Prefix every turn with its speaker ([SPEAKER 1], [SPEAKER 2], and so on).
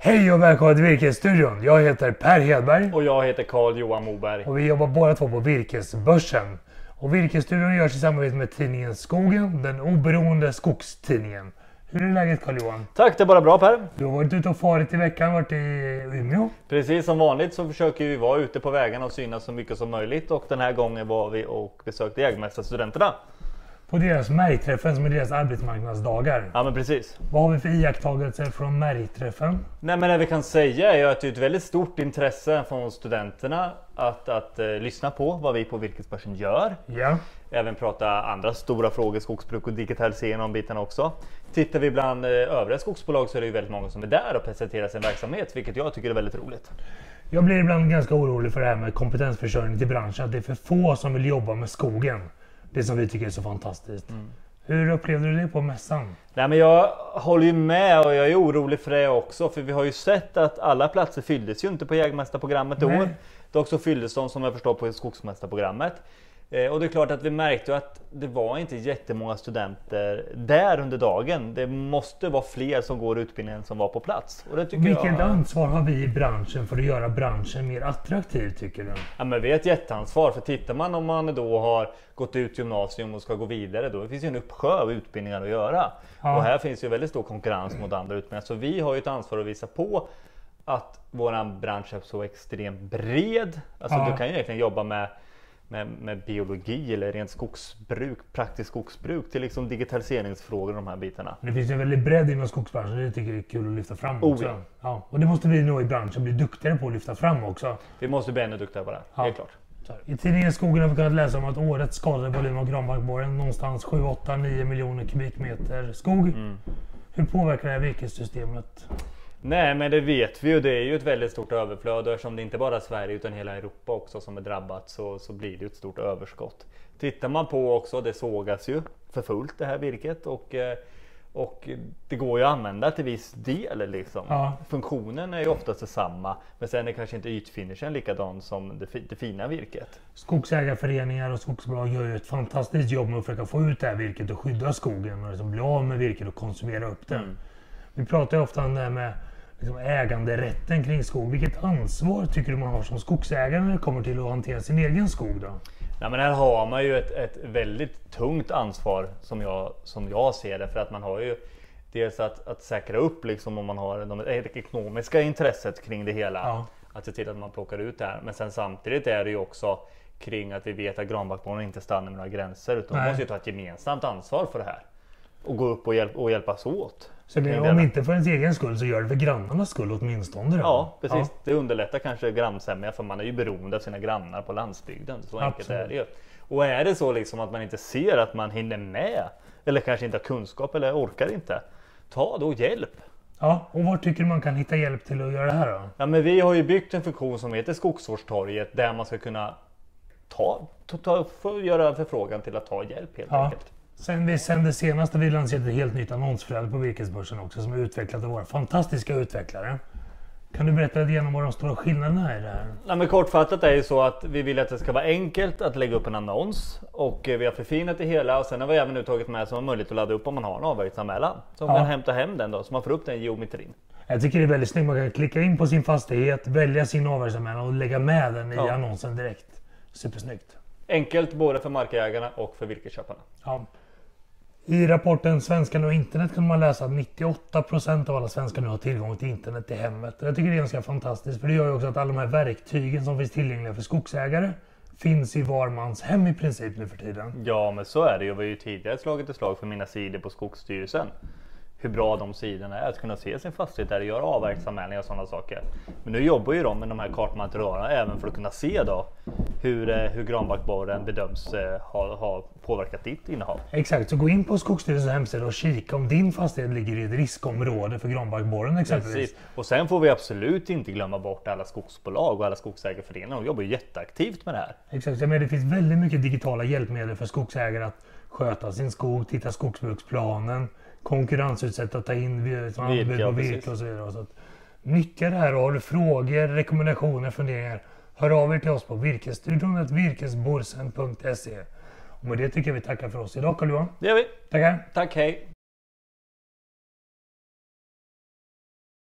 [SPEAKER 1] Hej och välkomna till Virkesstudion. Jag heter Per Hedberg
[SPEAKER 2] Och jag heter Carl Johan Moberg.
[SPEAKER 1] och vi jobbar båda två på Virkesbörsen. Och Virkesstudion görs i samarbete med tidningen Skogen, den oberoende skogstidningen. Hur är läget Carl Johan?
[SPEAKER 2] Tack, det är bara bra Per.
[SPEAKER 1] Du har varit ute och farit i veckan, varit i Umeå.
[SPEAKER 2] Precis som vanligt så försöker vi vara ute på vägarna och synas så mycket som möjligt och den här gången var vi och besökte Jägmästarstudenterna.
[SPEAKER 1] På deras märgträffen som är deras arbetsmarknadsdagar.
[SPEAKER 2] Ja men precis.
[SPEAKER 1] Vad har vi för iakttagelser från märgträffen?
[SPEAKER 2] Nej men det vi kan säga är att det är ett väldigt stort intresse från studenterna att, att eh, lyssna på vad vi på Virkesbörsen gör.
[SPEAKER 1] Ja,
[SPEAKER 2] Även prata andra stora frågor, skogsbruk och digitalisering de bitarna också. Tittar vi bland eh, övriga skogsbolag så är det ju väldigt många som är där och presenterar sin verksamhet, vilket jag tycker är väldigt roligt.
[SPEAKER 1] jag blir ibland ganska orolig för det här med kompetensförsörjning till branschen. Att det är för få som vill jobba med skogen. Det som vi tycker är så fantastiskt. Hur upplevde du det på mässan?
[SPEAKER 2] Nej, men jag håller ju med och jag är orolig för det också. För vi har ju sett att alla platser fylldes ju inte på jägmästarprogrammet i år. Dock så fylldes de som jag förstår på skogsmästarprogrammet. Eh, och det är klart att vi märkte att det var inte jättemånga studenter där under dagen. Det måste vara fler som går utbildningen som var på plats. Och det tycker
[SPEAKER 1] Vilket
[SPEAKER 2] jag...
[SPEAKER 1] ansvar har vi i branschen för att göra branschen mer attraktiv tycker du?
[SPEAKER 2] Ja, men vi har ett jätteansvar. För tittar man om man då har gått ut gymnasium och ska gå vidare då finns ju en uppsjö av utbildningar att göra.
[SPEAKER 1] Ja.
[SPEAKER 2] Och här finns ju väldigt stor konkurrens mot andra utbildningar. Så vi har ju ett ansvar att visa på att våran bransch är så extremt bred. Alltså
[SPEAKER 1] Ja.
[SPEAKER 2] du kan ju egentligen jobba med med, med biologi eller rent skogsbruk, praktiskt skogsbruk till liksom digitaliseringsfrågor och de här bitarna.
[SPEAKER 1] Det finns ju en väldigt bredd inom skogsbranschen. Det tycker jag är kul att lyfta fram
[SPEAKER 2] Oh,
[SPEAKER 1] också.
[SPEAKER 2] ja.
[SPEAKER 1] Ja. Och det måste vi nog i branschen bli duktigare på att lyfta fram också.
[SPEAKER 2] Vi måste bli ännu duktigare på det,
[SPEAKER 1] Ja.
[SPEAKER 2] helt klart.
[SPEAKER 1] I tidningen Skogen har vi kunnat läsa om att årets skadade volym av granbarkborren någonstans 7, 8, 9 miljoner kubikmeter skog.
[SPEAKER 2] Mm.
[SPEAKER 1] Hur påverkar det här virkessystemet?
[SPEAKER 2] Nej men det vet vi ju. Det är ju ett väldigt stort överflöd och eftersom det inte bara är Sverige utan hela Europa också som är drabbat så, så blir det ett stort överskott. Tittar man på också, det sågas ju för fullt det här virket och, eh, och det går ju att använda till viss del liksom.
[SPEAKER 1] Ja.
[SPEAKER 2] Funktionen är ju oftast detsamma men sen är kanske inte ytfinishen likadan som det, fi- det fina virket.
[SPEAKER 1] Skogsägarföreningar och skogsbolag gör ju ett fantastiskt jobb med att försöka få ut det här virket och skydda skogen och liksom bli av med virket och konsumera upp det.
[SPEAKER 2] Mm.
[SPEAKER 1] Vi pratar ju ofta om det här med liksom äganderätten kring skog. Vilket ansvar tycker du man har som skogsägare när det kommer till att hantera sin egen skog då?
[SPEAKER 2] Nej, men här har man ju ett, ett väldigt tungt ansvar som jag, som jag ser det. För att man har ju dels att, att säkra upp liksom om man har de, det ekonomiska intresset kring det hela.
[SPEAKER 1] Ja.
[SPEAKER 2] Att se till att man plockar ut det här. Men sen samtidigt är det ju också kring att vi vet att granbarkborren inte stannar med några gränser. Utan
[SPEAKER 1] Nej.
[SPEAKER 2] man måste ju ta ett gemensamt ansvar för det här. Och gå upp och, hjälp, och hjälpas åt.
[SPEAKER 1] Så det, om inte för ens egen skull så gör det för grannarnas skull åtminstone. Då.
[SPEAKER 2] Ja, precis. Det underlättar kanske grannsämja för man är ju beroende av sina grannar på landsbygden. Så enkelt är det ju. Och är det så liksom att man inte ser att man hinner med eller kanske inte har kunskap eller orkar inte. Ta då hjälp.
[SPEAKER 1] Ja, och var tycker du man kan hitta hjälp till att göra det här då?
[SPEAKER 2] Ja, men vi har ju byggt en funktion som heter Skogsvårdstorget där man ska kunna ta, ta, ta, göra en förfrågan till att ta hjälp helt
[SPEAKER 1] Ja.
[SPEAKER 2] enkelt.
[SPEAKER 1] Sen vi sände senast har vi lanserat ett helt nytt annonsflöde på Virkesbörsen också som är utvecklat av våra fantastiska utvecklare. Kan du berätta lite grann om vad de stora skillnaderna är i det här?
[SPEAKER 2] Nej, men kortfattat är det så att vi vill att det ska vara enkelt att lägga upp en annons och eh, vi har förfinat det hela och sen har vi även nu tagit med som har möjlighet att ladda upp om man har en avverkningsanmälan. Så man
[SPEAKER 1] Ja.
[SPEAKER 2] kan hämta hem den då så man får upp den i geometrin.
[SPEAKER 1] Jag tycker det är väldigt snyggt. Man kan klicka in på sin fastighet, välja sin avverkningsanmälan och lägga med den i
[SPEAKER 2] Ja.
[SPEAKER 1] annonsen direkt. Supersnyggt.
[SPEAKER 2] Enkelt både för markägarna och för virkesköparna.
[SPEAKER 1] Ja. I rapporten Svenskarna och internet kan man läsa att 98% av alla svenskar nu har tillgång till internet i hemmet. Jag tycker det är ganska fantastiskt för det gör ju också att alla de här verktygen som finns tillgängliga för skogsägare finns i var mans hem i princip nu för tiden.
[SPEAKER 2] Ja men så är det ju. Vi har ju tidigare slagit ett slag för mina sidor på Skogsstyrelsen. Hur bra de sidorna är att kunna se sin fastighet där och göra avverkningsanmälningar och sådana saker. Men nu jobbar ju de med de här kartmaterialen även för att kunna se då hur, eh, hur granbarkborren bedöms eh, ha, ha påverkat ditt innehav.
[SPEAKER 1] Exakt, så gå in på Skogsstyrelsens hemsida och kika om din fastighet ligger i ett riskområde för granbarkborren exempelvis.
[SPEAKER 2] Precis. Och sen får vi absolut inte glömma bort alla skogsbolag och alla skogsägarföreningar. De jobbar ju jätteaktivt med det här.
[SPEAKER 1] Exakt, men det finns väldigt mycket digitala hjälpmedel för skogsägare att sköta sin skog, titta skogsbruksplanen, konkurrensutsätta, ta in anbud på virke och så vidare. Så att, nyttja det här och har du frågor, rekommendationer, funderingar, hör av er till oss på virkesstudion virkesborsen.se. Och med det tycker jag vi tackar för oss idag Carl-Johan.
[SPEAKER 2] Det gör vi.
[SPEAKER 1] Tackar!
[SPEAKER 2] Tack, hej!